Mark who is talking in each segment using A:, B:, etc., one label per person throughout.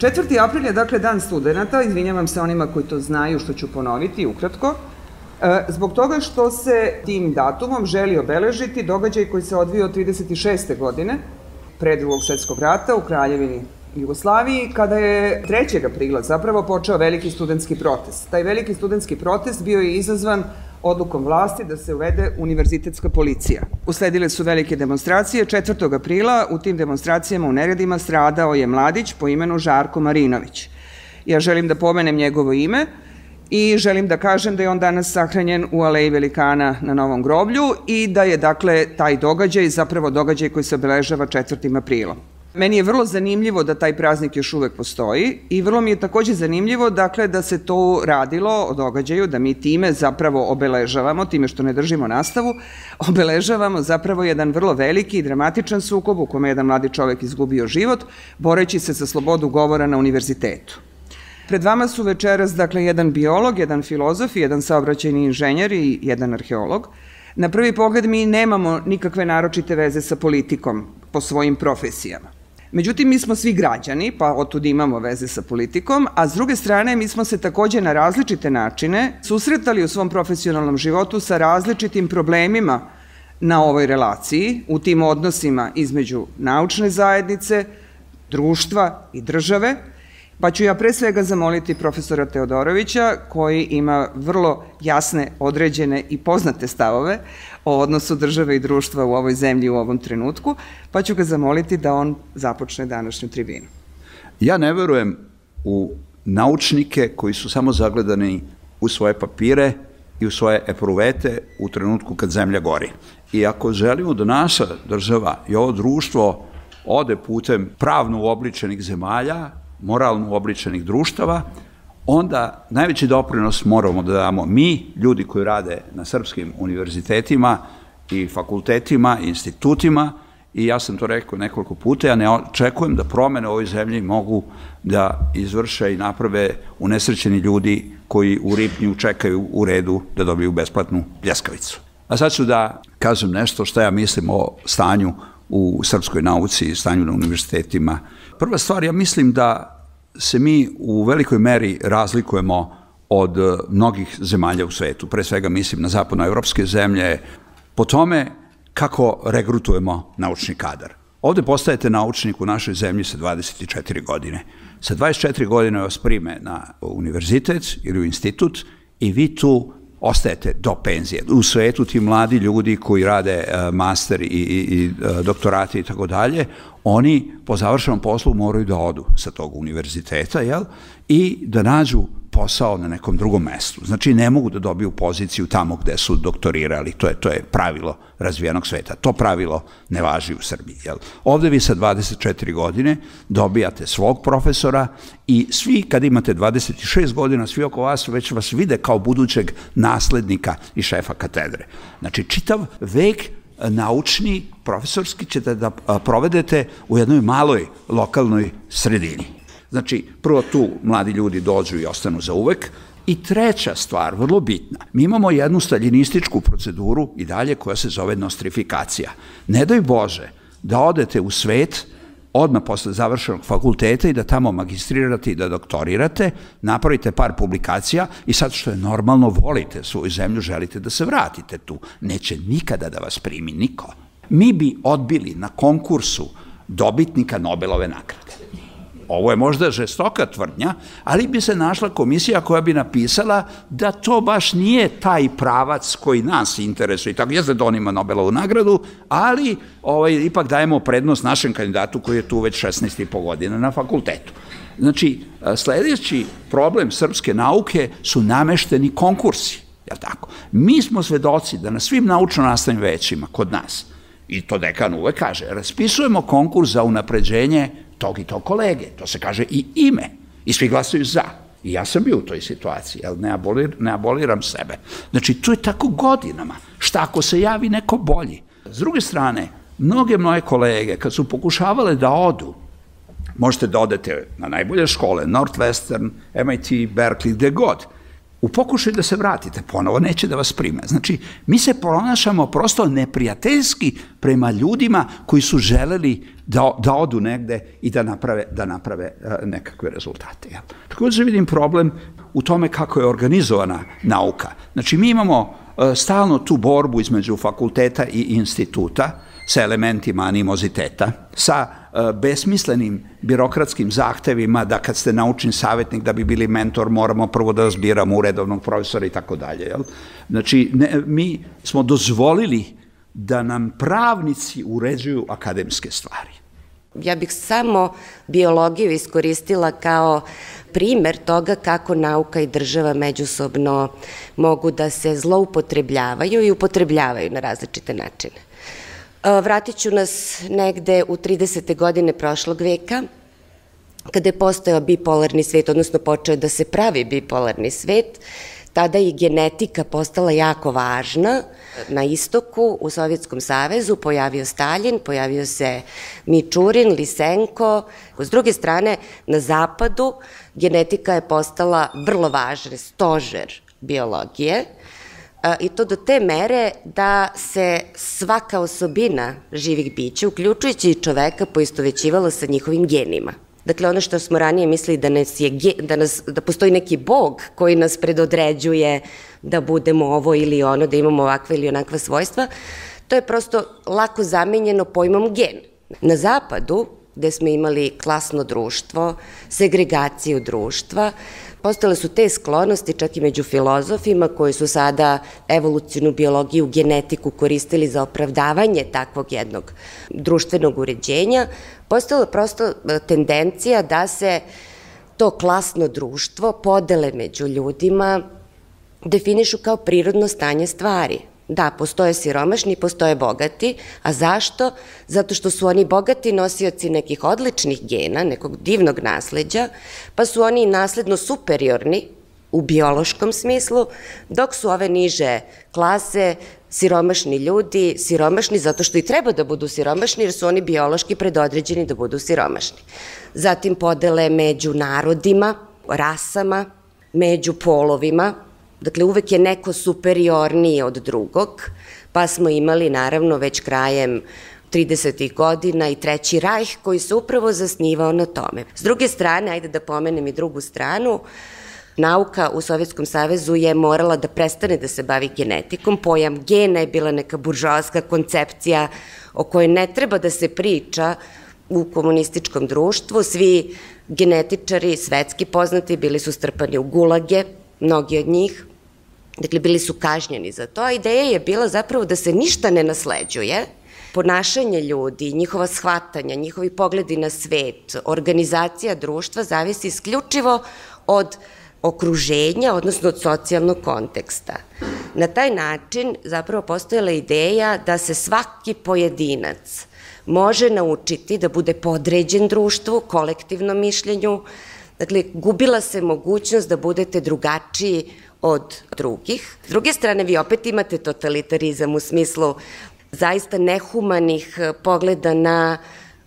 A: 4. april je dakle dan studenta, izvinjavam se onima koji to znaju što ću ponoviti ukratko, e, zbog toga što se tim datumom želi obeležiti događaj koji se odvio od 36. godine, pre drugog svetskog rata u Kraljevini Jugoslaviji, kada je 3. aprila zapravo počeo veliki studentski protest. Taj veliki studentski protest bio je izazvan odlukom vlasti da se uvede univerzitetska policija. Usledile su velike demonstracije. 4. aprila u tim demonstracijama u neredima stradao je mladić po imenu Žarko Marinović. Ja želim da pomenem njegovo ime i želim da kažem da je on danas sahranjen u Aleji Velikana na Novom groblju i da je dakle taj događaj zapravo događaj koji se obeležava 4. aprilom. Meni je vrlo zanimljivo da taj praznik još uvek postoji i vrlo mi je takođe zanimljivo dakle da se to radilo o događaju, da mi time zapravo obeležavamo, time što ne držimo nastavu, obeležavamo zapravo jedan vrlo veliki i dramatičan sukob u kome je jedan mladi čovek izgubio život, boreći se za slobodu govora na univerzitetu. Pred vama su večeras dakle jedan biolog, jedan filozof, jedan saobraćajni inženjer i jedan arheolog. Na prvi pogled mi nemamo nikakve naročite veze sa politikom po svojim profesijama. Međutim, mi smo svi građani, pa otud imamo veze sa politikom, a s druge strane mi smo se takođe na različite načine susretali u svom profesionalnom životu sa različitim problemima na ovoj relaciji, u tim odnosima između naučne zajednice, društva i države, Pa ću ja pre svega zamoliti profesora Teodorovića, koji ima vrlo jasne, određene i poznate stavove o odnosu države i društva u ovoj zemlji u ovom trenutku, pa ću ga zamoliti da on započne današnju tribinu.
B: Ja ne verujem u naučnike koji su samo zagledani u svoje papire i u svoje epruvete u trenutku kad zemlja gori. I ako želimo da naša država i ovo društvo ode putem pravno uobličenih zemalja, moralno obličenih društava, onda najveći doprinos moramo da damo mi, ljudi koji rade na srpskim univerzitetima i fakultetima i institutima, i ja sam to rekao nekoliko puta, ja ne očekujem da promene u ovoj zemlji mogu da izvrše i naprave unesrećeni ljudi koji u Ripnju čekaju u redu da dobiju besplatnu pljeskavicu. A sad ću da kažem nešto što ja mislim o stanju u srpskoj nauci i stanju na univerzitetima. Prva stvar, ja mislim da se mi u velikoj meri razlikujemo od eh, mnogih zemalja u svetu, pre svega mislim na zapadnoevropske zemlje, po tome kako regrutujemo naučni kadar. Ovde postajete naučnik u našoj zemlji sa 24 godine. Sa 24 godine vas prime na univerzitet ili u institut i vi tu ostajete do penzije. U svetu ti mladi ljudi koji rade uh, master i, i, i uh, doktorate i tako dalje, oni po završenom poslu moraju da odu sa tog univerziteta, jel? I da nađu posao na nekom drugom mestu. Znači, ne mogu da dobiju poziciju tamo gde su doktorirali. To je, to je pravilo razvijenog sveta. To pravilo ne važi u Srbiji. Jel? Ovde vi sa 24 godine dobijate svog profesora i svi, kad imate 26 godina, svi oko vas već vas vide kao budućeg naslednika i šefa katedre. Znači, čitav vek naučni, profesorski ćete da provedete u jednoj maloj lokalnoj sredini. Znači, prvo tu mladi ljudi dođu i ostanu za uvek, I treća stvar, vrlo bitna, mi imamo jednu staljinističku proceduru i dalje koja se zove nostrifikacija. Ne daj Bože da odete u svet odmah posle završenog fakulteta i da tamo magistrirate i da doktorirate, napravite par publikacija i sad što je normalno volite svoju zemlju, želite da se vratite tu. Neće nikada da vas primi niko. Mi bi odbili na konkursu dobitnika Nobelove nagrade. Ovo je možda žestoka tvrdnja, ali bi se našla komisija koja bi napisala da to baš nije taj pravac koji nas interesuje. Tako jeste da on ima Nobelovu nagradu, ali ovaj, ipak dajemo prednost našem kandidatu koji je tu već 16 i po godina na fakultetu. Znači, sledeći problem srpske nauke su namešteni konkursi. Jel tako? Mi smo svedoci da na svim naučno-nastavnim većima kod nas, i to dekan uvek kaže, raspisujemo konkurs za unapređenje tog i tog kolege. To se kaže i ime. I svi glasaju za. I ja sam bio u toj situaciji, ali ne, abolir, ne aboliram sebe. Znači, to je tako godinama. Šta ako se javi neko bolji? S druge strane, mnoge moje kolege, kad su pokušavale da odu, možete da odete na najbolje škole, Northwestern, MIT, Berkeley, gde god, u pokušaju da se vratite ponovo, neće da vas prime. Znači, mi se ponašamo prosto neprijateljski prema ljudima koji su želeli da, da odu negde i da naprave, da naprave e, nekakve rezultate. Jel? Takođe vidim problem u tome kako je organizovana nauka. Znači, mi imamo e, stalno tu borbu između fakulteta i instituta sa elementima animoziteta, sa besmislenim birokratskim zahtevima da kad ste naučni savjetnik da bi bili mentor moramo prvo da zbiramo uredovnog profesora i tako dalje. Znači, ne, mi smo dozvolili da nam pravnici uređuju akademske stvari.
C: Ja bih samo biologiju iskoristila kao primer toga kako nauka i država međusobno mogu da se zloupotrebljavaju i upotrebljavaju na različite načine. Vratit ću nas negde u 30. godine prošlog veka, kada je postojao bipolarni svet, odnosno počeo da se pravi bipolarni svet, tada i genetika postala jako važna. Na istoku, u Sovjetskom savezu, pojavio Stalin, pojavio se Mičurin, Lisenko. S druge strane, na zapadu, genetika je postala vrlo važan stožer biologije i to do te mere da se svaka osobina živih bića, uključujući i čoveka, poistovećivala sa njihovim genima. Dakle, ono što smo ranije mislili da, nas je, da, nas, da postoji neki bog koji nas predodređuje da budemo ovo ili ono, da imamo ovakve ili onakva svojstva, to je prosto lako zamenjeno pojmom gen. Na zapadu, gde smo imali klasno društvo, segregaciju društva, Postale su te sklonosti čak i među filozofima koji su sada evolucijnu biologiju, genetiku koristili za opravdavanje takvog jednog društvenog uređenja. Postala prosto e, tendencija da se to klasno društvo, podele među ljudima, definišu kao prirodno stanje stvari. Da, postoje siromašni, postoje bogati, a zašto? Zato što su oni bogati nosioci nekih odličnih gena, nekog divnog nasleđa, pa su oni nasledno superiorni u biološkom smislu, dok su ove niže klase siromašni ljudi, siromašni zato što i treba da budu siromašni jer su oni biološki predodređeni da budu siromašni. Zatim podele među narodima, rasama, među polovima, Dakle, uvek je neko superiorniji od drugog, pa smo imali naravno već krajem 30. godina i Treći rajh koji se upravo zasnivao na tome. S druge strane, ajde da pomenem i drugu stranu, nauka u Sovjetskom savezu je morala da prestane da se bavi genetikom. Pojam gena je bila neka buržoaska koncepcija o kojoj ne treba da se priča u komunističkom društvu. Svi genetičari, svetski poznati, bili su strpani u gulage, mnogi od njih, Dakle, bili su kažnjeni za to, ideja je bila zapravo da se ništa ne nasleđuje, ponašanje ljudi, njihova shvatanja, njihovi pogledi na svet, organizacija društva zavisi isključivo od okruženja, odnosno od socijalnog konteksta. Na taj način zapravo postojala ideja da se svaki pojedinac može naučiti da bude podređen društvu, kolektivnom mišljenju, Dakle, gubila se mogućnost da budete drugačiji od drugih. S druge strane, vi opet imate totalitarizam u smislu zaista nehumanih eh, pogleda na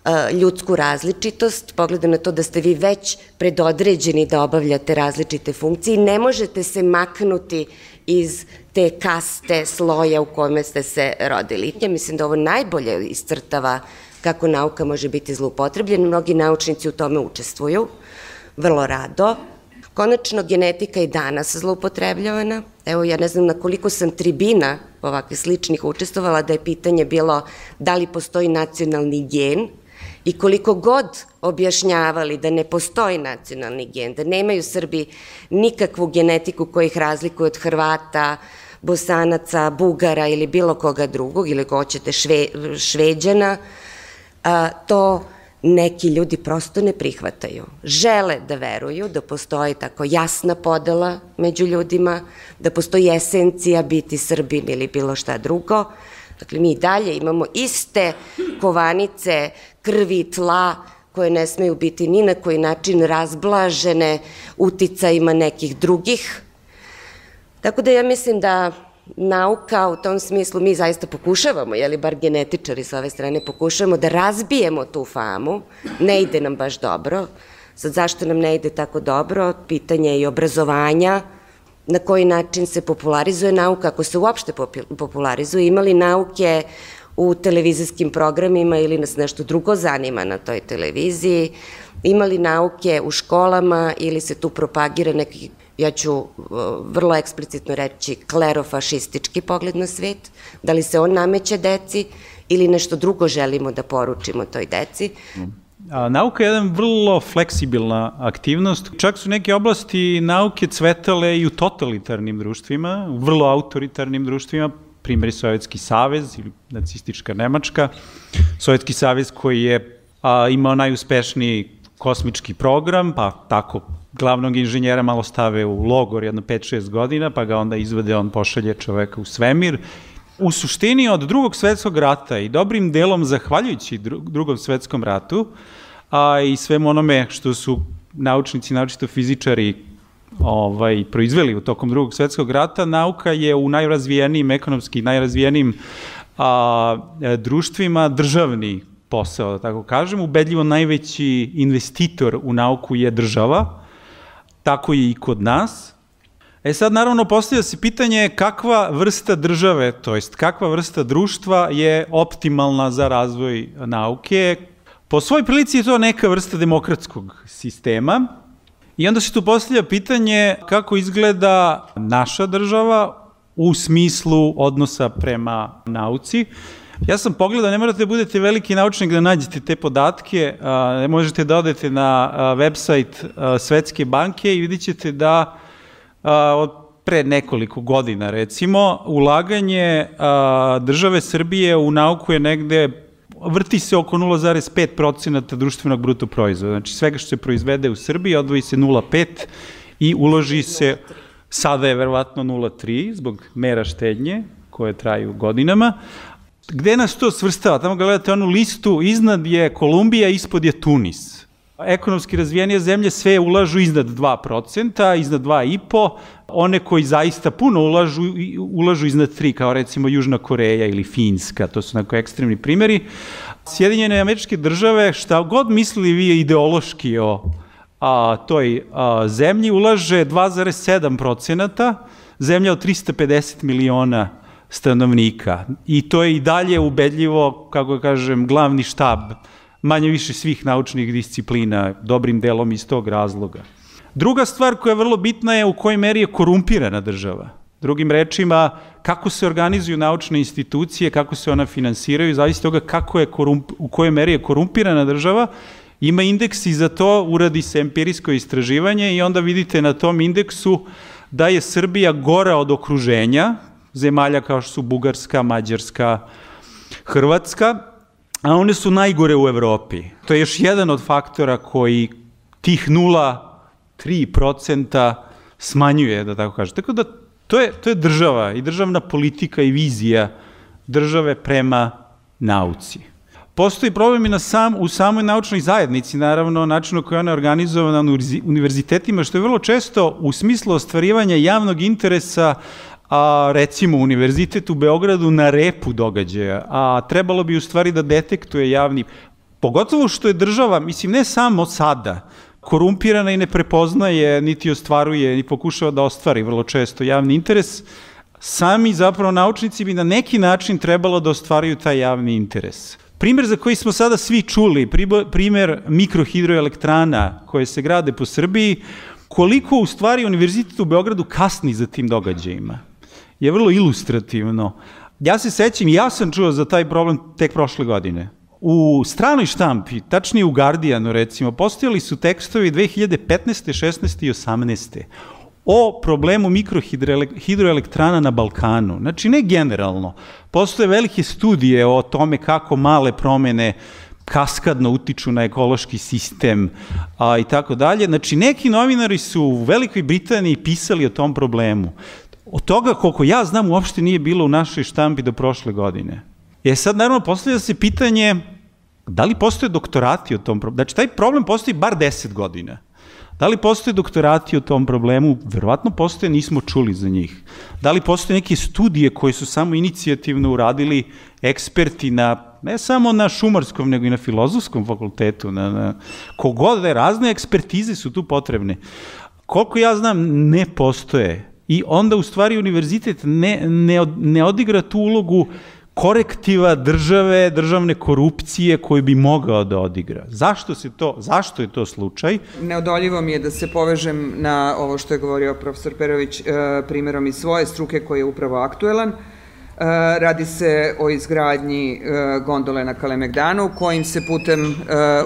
C: eh, ljudsku različitost, pogleda na to da ste vi već predodređeni da obavljate različite funkcije i ne možete se maknuti iz te kaste sloja u kome ste se rodili. Ja mislim da ovo najbolje iscrtava kako nauka može biti zloupotrebljena. Mnogi naučnici u tome učestvuju vrlo rado. Konačno, genetika je danas zloupotrebljavana. Evo, ja ne znam na koliko sam tribina ovakve sličnih učestvovala da je pitanje bilo da li postoji nacionalni gen i koliko god objašnjavali da ne postoji nacionalni gen, da nemaju Srbi nikakvu genetiku koja ih razlikuje od Hrvata, Bosanaca, Bugara ili bilo koga drugog, ili ko hoćete šve, Šveđana, a, to neki ljudi prosto ne prihvataju. Žele da veruju da postoji tako jasna podela među ljudima, da postoji esencija biti Srbin ili bilo šta drugo. Dakle, mi dalje imamo iste kovanice krvi i tla koje ne smeju biti ni na koji način razblažene uticajima nekih drugih. Tako da ja mislim da nauka u tom smislu mi zaista pokušavamo, jeli bar genetičari sa ove strane pokušavamo da razbijemo tu famu, ne ide nam baš dobro. Sad zašto nam ne ide tako dobro? Pitanje je i obrazovanja, na koji način se popularizuje nauka, ako se uopšte popularizuje, imali nauke u televizijskim programima ili nas nešto drugo zanima na toj televiziji, imali nauke u školama ili se tu propagira neki ja ću uh, vrlo eksplicitno reći klerofašistički pogled na svet, da li se on nameće deci ili nešto drugo želimo da poručimo toj deci.
D: A, nauka je jedan vrlo fleksibilna aktivnost. Čak su neke oblasti nauke cvetale i u totalitarnim društvima, u vrlo autoritarnim društvima, primjeri Sovjetski savez ili nacistička Nemačka. Sovjetski savez koji je a, imao najuspešniji kosmički program, pa tako glavnog inženjera malo stave u logor jedno 5-6 godina, pa ga onda izvede, on pošalje čoveka u svemir. U suštini od drugog svetskog rata i dobrim delom zahvaljujući drugom svetskom ratu, a i svemu onome što su naučnici, naučito fizičari ovaj, proizveli u tokom drugog svetskog rata, nauka je u najrazvijenijim, ekonomski najrazvijenijim a, društvima državni posao, da tako kažem. Ubedljivo najveći investitor u nauku je država, tako je i kod nas. E sad, naravno, postavlja se pitanje kakva vrsta države, to jest kakva vrsta društva je optimalna za razvoj nauke. Po svoj prilici je to neka vrsta demokratskog sistema, I onda se tu postavlja pitanje kako izgleda naša država u smislu odnosa prema nauci. Ja sam pogledao, ne morate da budete veliki naučnik da nađete te podatke, ne možete da odete na website Svetske banke i vidit ćete da od pre nekoliko godina recimo, ulaganje države Srbije u nauku je negde vrti se oko 0,5% društvenog bruto proizvoda. Znači svega što se proizvede u Srbiji odvoji se 0,5 i uloži se, sada je verovatno 0,3 zbog mera štednje koje traju godinama, Gde nas to svrstava? Tamo gledate onu listu, iznad je Kolumbija, ispod je Tunis. Ekonomski razvijenije zemlje sve ulažu iznad 2%, iznad 2,5%, one koji zaista puno ulažu, ulažu iznad 3, kao recimo Južna Koreja ili Finska, to su neko ekstremni primjeri. Sjedinjene američke države, šta god mislili vi ideološki o a, toj a, zemlji, ulaže 2,7%, zemlja od 350 miliona stanovnika. I to je i dalje ubedljivo, kako kažem, glavni štab manje više svih naučnih disciplina, dobrim delom iz tog razloga. Druga stvar koja je vrlo bitna je u kojoj meri je korumpirana država. Drugim rečima, kako se organizuju naučne institucije, kako se ona finansiraju, zavisi toga kako je korump, u kojoj meri je korumpirana država, ima indeks i za to uradi se empirijsko istraživanje i onda vidite na tom indeksu da je Srbija gora od okruženja, zemalja kao što su Bugarska, Mađarska, Hrvatska, a one su najgore u Evropi. To je još jedan od faktora koji tih 0,3% smanjuje, da tako kažem. Tako da to je, to je država i državna politika i vizija države prema nauci. Postoji problem i na sam, u samoj naučnoj zajednici, naravno, načinu koji ona je organizovana na univerzitetima, što je vrlo često u smislu ostvarivanja javnog interesa a, recimo Univerzitet u Beogradu na repu događaja, a trebalo bi u stvari da detektuje javni, pogotovo što je država, mislim ne samo sada, korumpirana i ne prepoznaje, niti ostvaruje, ni pokušava da ostvari vrlo često javni interes, sami zapravo naučnici bi na neki način trebalo da ostvaraju taj javni interes. Primer za koji smo sada svi čuli, primer mikrohidroelektrana koje se grade po Srbiji, koliko u stvari Univerzitet u Beogradu kasni za tim događajima je vrlo ilustrativno. Ja se sećam, ja sam čuo za taj problem tek prošle godine. U stranoj štampi, tačnije u Guardianu recimo, postojali su tekstovi 2015. 16. i 18. o problemu mikrohidroelektrana na Balkanu. Znači, ne generalno. Postoje velike studije o tome kako male promene kaskadno utiču na ekološki sistem a, i tako dalje. Znači, neki novinari su u Velikoj Britaniji pisali o tom problemu. Od toga, koliko ja znam, uopšte nije bilo u našoj štampi do prošle godine. Je sad, naravno, postavlja se pitanje da li postoje doktorati o tom problemu. Znači, taj problem postoji bar 10 godina. Da li postoje doktorati o tom problemu? Verovatno postoje, nismo čuli za njih. Da li postoje neke studije koje su samo inicijativno uradili eksperti na, ne samo na šumarskom, nego i na filozofskom fakultetu, na, na kogod da je, razne ekspertize su tu potrebne. Koliko ja znam, ne postoje i onda u stvari univerzitet ne, ne, ne odigra tu ulogu korektiva države, državne korupcije koju bi mogao da odigra. Zašto se to, zašto je to slučaj?
A: Neodoljivo mi je da se povežem na ovo što je govorio profesor Perović e, primjerom iz svoje struke koji je upravo aktuelan. E, radi se o izgradnji e, gondole na Kalemegdanu kojim se putem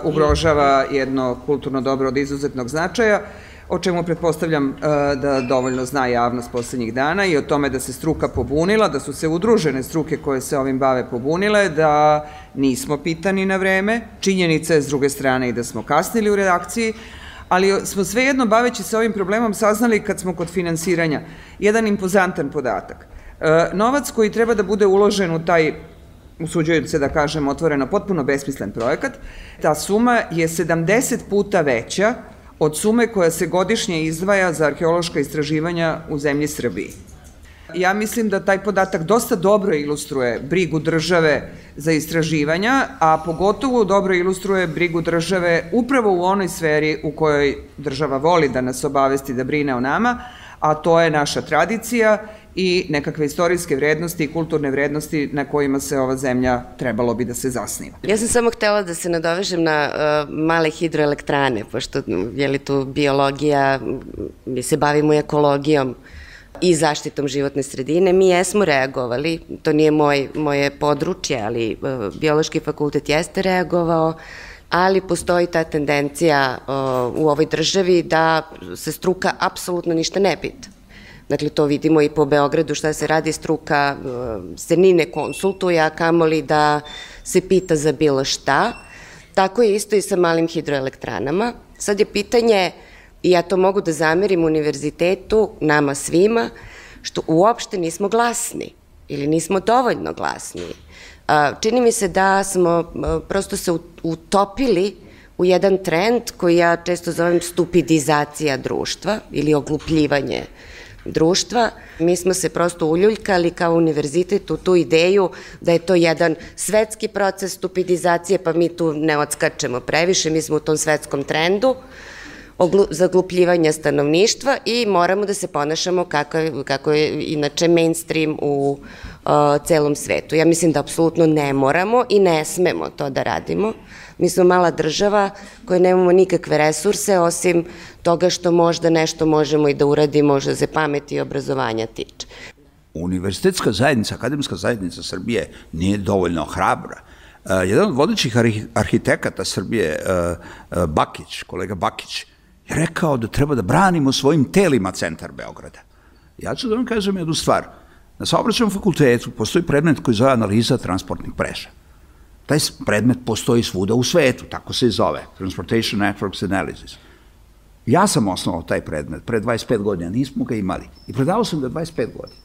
A: ugrožava jedno kulturno dobro od izuzetnog značaja o čemu pretpostavljam e, da dovoljno zna javnost poslednjih dana i o tome da se struka pobunila, da su se udružene struke koje se ovim bave pobunile, da nismo pitani na vreme. Činjenica je s druge strane i da smo kasnili u redakciji, ali smo svejedno baveći se ovim problemom saznali kad smo kod finansiranja jedan impozantan podatak. E, novac koji treba da bude uložen u taj usuđujem se da kažem otvoreno, potpuno besmislen projekat, ta suma je 70 puta veća od sume koja se godišnje izdvaja za arheološka istraživanja u zemlji Srbiji. Ja mislim da taj podatak dosta dobro ilustruje brigu države za istraživanja, a pogotovo dobro ilustruje brigu države upravo u onoj sferi u kojoj država voli da nas obavesti da brine o nama, a to je naša tradicija i nekakve istorijske vrednosti i kulturne vrednosti na kojima se ova zemlja trebalo bi da se zasniva.
C: Ja sam samo htela da se nadovežem na uh, male hidroelektrane, pošto je li tu biologija, mi se bavimo ekologijom i zaštitom životne sredine. Mi jesmo reagovali, to nije moj, moje područje, ali uh, biološki fakultet jeste reagovao, ali postoji ta tendencija uh, u ovoj državi da se struka apsolutno ništa ne pita Dakle, to vidimo i po Beogradu šta se radi, struka e, se ni ne konsultuje, a kamoli da se pita za bilo šta. Tako je isto i sa malim hidroelektranama. Sad je pitanje, i ja to mogu da zamerim univerzitetu, nama svima, što uopšte nismo glasni ili nismo dovoljno glasni. Čini mi se da smo e, prosto se utopili u jedan trend koji ja često zovem stupidizacija društva ili oglupljivanje društva. Mi smo se prosto uljuljkali kao univerzitet u tu ideju da je to jedan svetski proces stupidizacije, pa mi tu ne odskačemo previše, mi smo u tom svetskom trendu zaglupljivanja stanovništva i moramo da se ponašamo kako je, kako je inače mainstream u uh, celom svetu. Ja mislim da apsolutno ne moramo i ne smemo to da radimo. Mi smo mala država koja nemamo nikakve resurse osim toga što možda nešto možemo i da uradimo što se pameti i obrazovanja tiče.
B: Univerzitetska zajednica, akademska zajednica Srbije nije dovoljno hrabra. Uh, jedan od vodećih arhitekata Srbije, uh, uh, Bakić, kolega Bakić, je rekao da treba da branimo svojim telima centar Beograda. Ja ću da vam kažem jednu stvar. Na saobraćanom fakultetu postoji predmet koji zove analiza transportnih mreža. Taj predmet postoji svuda u svetu, tako se i zove, Transportation Networks Analysis. Ja sam osnovao taj predmet pre 25 godina, nismo ga imali. I predavao sam ga 25 godina.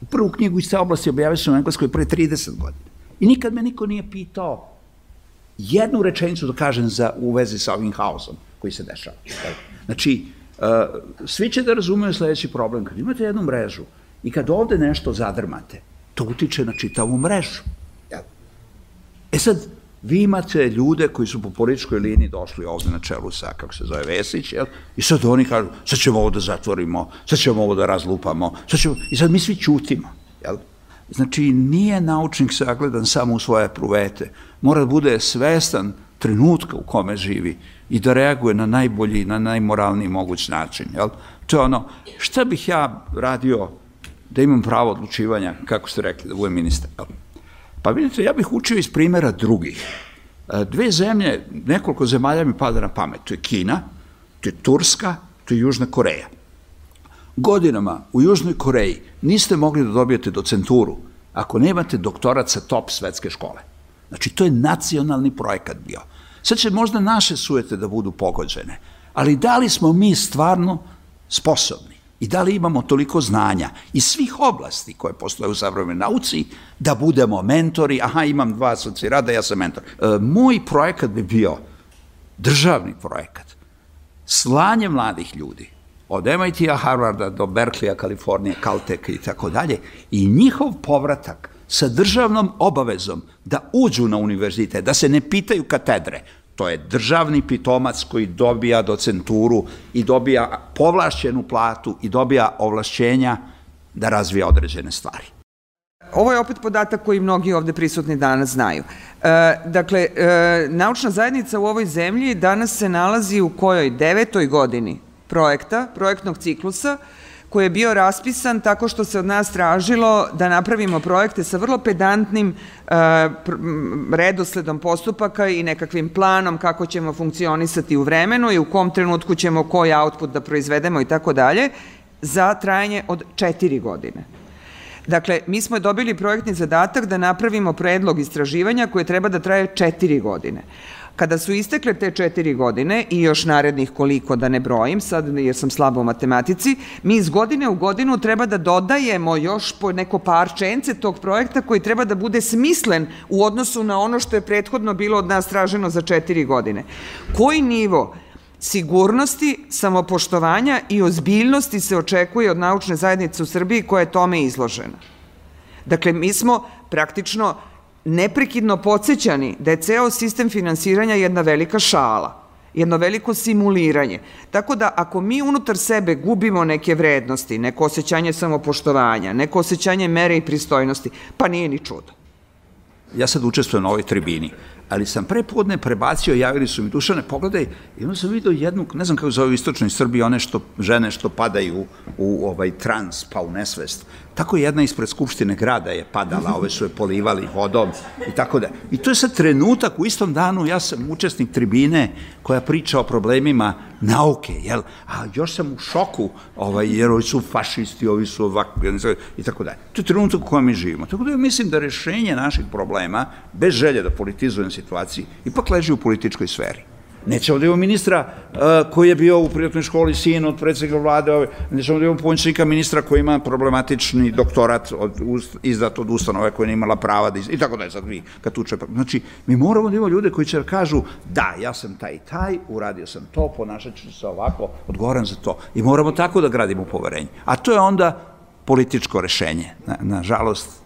B: U prvu knjigu iz te oblasti objavio sam u Engleskoj pre 30 godina. I nikad me niko nije pitao jednu rečenicu da kažem za, u vezi sa ovim haosom koji se dešava. Znači, uh, svi će da razumeju sledeći problem. Kad imate jednu mrežu i kad ovde nešto zadrmate, to utiče na čitavu mrežu. E sad, vi imate ljude koji su po političkoj liniji došli ovde na čelu sa, kako se zove, Vesić, jel? I sad oni kažu, sad ćemo ovo da zatvorimo, sad ćemo ovo da razlupamo, sad ćemo... I sad mi svi ćutimo, jel? Znači, nije naučnik sagledan samo u svoje pruvete. Mora da bude svestan trenutka u kome živi i da reaguje na najbolji, na najmoralniji moguć način. Jel? To je ono, šta bih ja radio da imam pravo odlučivanja, kako ste rekli, da budem ministar. Jel? Pa vidite, ja bih učio iz primera drugih. E, dve zemlje, nekoliko zemalja mi pada na pamet. To je Kina, to je Turska, to je Južna Koreja. Godinama u Južnoj Koreji niste mogli da dobijete docenturu ako nemate doktorat sa top svetske škole. Znači, to je nacionalni projekat bio. Sad će možda naše sujete da budu pogođene, ali da li smo mi stvarno sposobni i da li imamo toliko znanja iz svih oblasti koje postoje u savremenoj nauci da budemo mentori, aha imam dva asocirada, ja sam mentor. E, moj projekat bi bio državni projekat, slanje mladih ljudi od MIT-a, Harvarda do Berkeley-a, Kalifornije, Caltech i tako dalje i njihov povratak sa državnom obavezom da uđu na univerzitet, da se ne pitaju katedre. To je državni pitomac koji dobija docenturu i dobija povlašćenu platu i dobija ovlašćenja da razvija određene stvari.
A: Ovo je opet podatak koji mnogi ovde prisutni danas znaju. E, dakle, e, naučna zajednica u ovoj zemlji danas se nalazi u kojoj devetoj godini projekta, projektnog ciklusa, koji je bio raspisan tako što se od nas tražilo da napravimo projekte sa vrlo pedantnim e, redosledom postupaka i nekakvim planom kako ćemo funkcionisati u vremenu i u kom trenutku ćemo koji output da proizvedemo i tako dalje, za trajanje od četiri godine. Dakle, mi smo dobili projektni zadatak da napravimo predlog istraživanja koje treba da traje četiri godine. Kada su istekle te četiri godine i još narednih koliko da ne brojim, sad jer sam slabo u matematici, mi iz godine u godinu treba da dodajemo još po neko parčence tog projekta koji treba da bude smislen u odnosu na ono što je prethodno bilo od nas traženo za četiri godine. Koji nivo sigurnosti, samopoštovanja i ozbiljnosti se očekuje od naučne zajednice u Srbiji koja je tome izložena. Dakle, mi smo praktično neprekidno podsjećani da je ceo sistem finansiranja jedna velika šala, jedno veliko simuliranje. Tako da ako mi unutar sebe gubimo neke vrednosti, neko osjećanje samopoštovanja, neko osjećanje mere i pristojnosti, pa nije ni čudo.
B: Ja sad učestvujem na ovoj tribini ali sam pre podne prebacio, javili su mi Dušane, pogledaj, i onda sam vidio jednu, ne znam kako zove u istočnoj Srbiji, one što, žene što padaju u, u ovaj trans, pa u nesvest. Tako jedna ispred Skupštine grada je padala, ove su je polivali vodom i tako da. I to je sad trenutak, u istom danu ja sam učesnik tribine koja priča o problemima nauke, jel? A još sam u šoku, ovaj, jer ovi su fašisti, ovi su ovakvi, i tako da. To je trenutak u kojem mi živimo. Tako da ja mislim da rešenje naših problema, bez želje da politizujem situaciji, ipak leži u političkoj sferi. Nećemo da imamo ministra uh, koji je bio u privatnoj školi sin od predsednika vlade, ove, nećemo da imamo pomoćnika ministra koji ima problematični doktorat od, izdat od ustanove koja nije imala prava da iz, i tako da je sad vi kad tuče. Znači, mi moramo da imamo ljude koji će da kažu da, ja sam taj i taj, uradio sam to, ponašat ću se ovako, odgovoram za to. I moramo tako da gradimo poverenje. A to je onda političko rešenje. Na, nažalost.